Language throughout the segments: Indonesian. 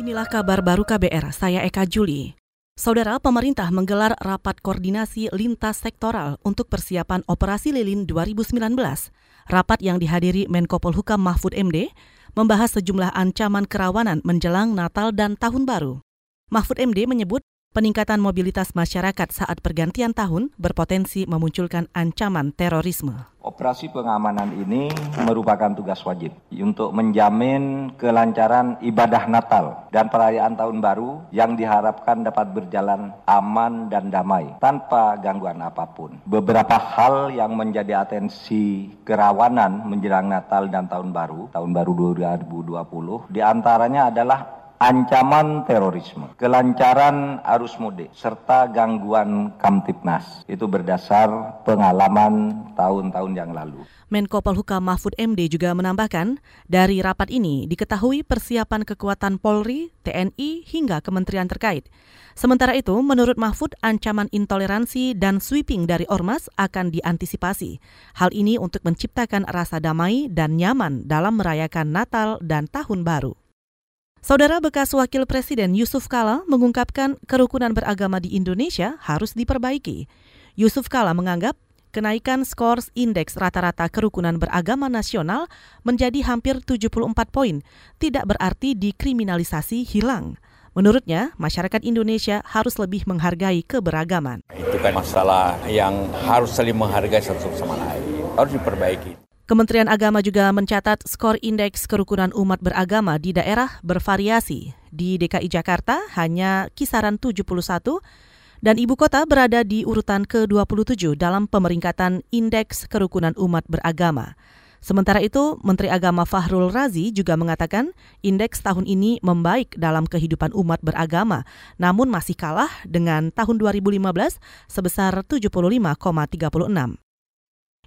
Inilah kabar baru KBR, saya Eka Juli. Saudara, pemerintah menggelar rapat koordinasi lintas sektoral untuk persiapan operasi lilin 2019. Rapat yang dihadiri Menko Polhukam Mahfud MD membahas sejumlah ancaman kerawanan menjelang Natal dan Tahun Baru. Mahfud MD menyebut Peningkatan mobilitas masyarakat saat pergantian tahun berpotensi memunculkan ancaman terorisme. Operasi pengamanan ini merupakan tugas wajib untuk menjamin kelancaran ibadah Natal dan perayaan Tahun Baru yang diharapkan dapat berjalan aman dan damai tanpa gangguan apa pun. Beberapa hal yang menjadi atensi kerawanan menjelang Natal dan Tahun Baru, Tahun Baru 2020, di antaranya adalah ancaman terorisme, kelancaran arus mudik, serta gangguan Kamtipnas. Itu berdasar pengalaman tahun-tahun yang lalu. Menko Polhukam Mahfud MD juga menambahkan, dari rapat ini diketahui persiapan kekuatan Polri, TNI, hingga kementerian terkait. Sementara itu, menurut Mahfud, ancaman intoleransi dan sweeping dari Ormas akan diantisipasi. Hal ini untuk menciptakan rasa damai dan nyaman dalam merayakan Natal dan Tahun Baru. Saudara bekas Wakil Presiden Yusuf Kala mengungkapkan kerukunan beragama di Indonesia harus diperbaiki. Yusuf Kala menganggap kenaikan skor indeks rata-rata kerukunan beragama nasional menjadi hampir 74 poin, tidak berarti dikriminalisasi hilang. Menurutnya, masyarakat Indonesia harus lebih menghargai keberagaman. Itu kan masalah yang harus saling menghargai satu sama lain. Harus diperbaiki. Kementerian Agama juga mencatat skor indeks kerukunan umat beragama di daerah bervariasi. Di DKI Jakarta hanya kisaran 71 dan ibu kota berada di urutan ke-27 dalam pemeringkatan indeks kerukunan umat beragama. Sementara itu, Menteri Agama Fahrul Razi juga mengatakan indeks tahun ini membaik dalam kehidupan umat beragama, namun masih kalah dengan tahun 2015 sebesar 75,36.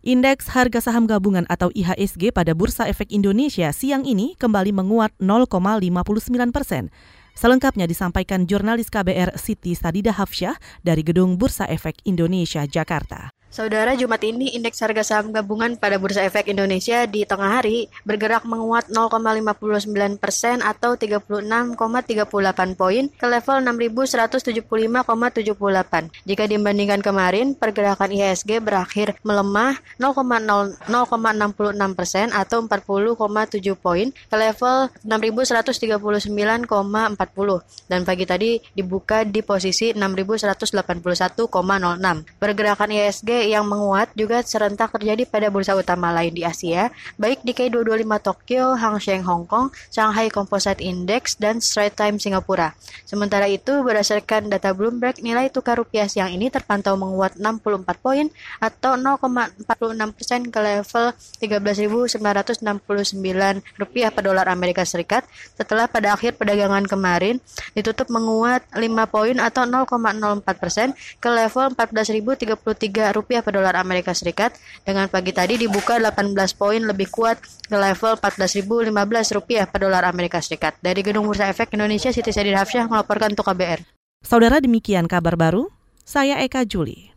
Indeks harga saham gabungan atau IHSG pada Bursa Efek Indonesia siang ini kembali menguat 0,59 persen. Selengkapnya disampaikan jurnalis KBR Siti Sadida Hafsyah dari Gedung Bursa Efek Indonesia, Jakarta. Saudara, Jumat ini indeks harga saham gabungan pada Bursa Efek Indonesia di tengah hari bergerak menguat 0,59 persen atau 36,38 poin ke level 6.175,78. Jika dibandingkan kemarin, pergerakan IHSG berakhir melemah 0,66 persen atau 40,7 poin ke level 6.139,40 dan pagi tadi dibuka di posisi 6.181,06. Pergerakan IHSG yang menguat juga serentak terjadi pada bursa utama lain di Asia, baik di K225 Tokyo, Hang Seng Hong Kong, Shanghai Composite Index, dan Straits Times Singapura. Sementara itu, berdasarkan data Bloomberg, nilai tukar rupiah siang ini terpantau menguat 64 poin atau 0,46 persen ke level 13.969 rupiah per dolar Amerika Serikat setelah pada akhir perdagangan kemarin ditutup menguat 5 poin atau 0,04 persen ke level 14.033 rupiah per dolar Amerika Serikat dengan pagi tadi dibuka 18 poin lebih kuat ke level 14.015 rupiah per dolar Amerika Serikat. Dari Gedung Bursa Efek Indonesia, Siti Sadir Hafsyah melaporkan untuk KBR. Saudara demikian kabar baru, saya Eka Juli.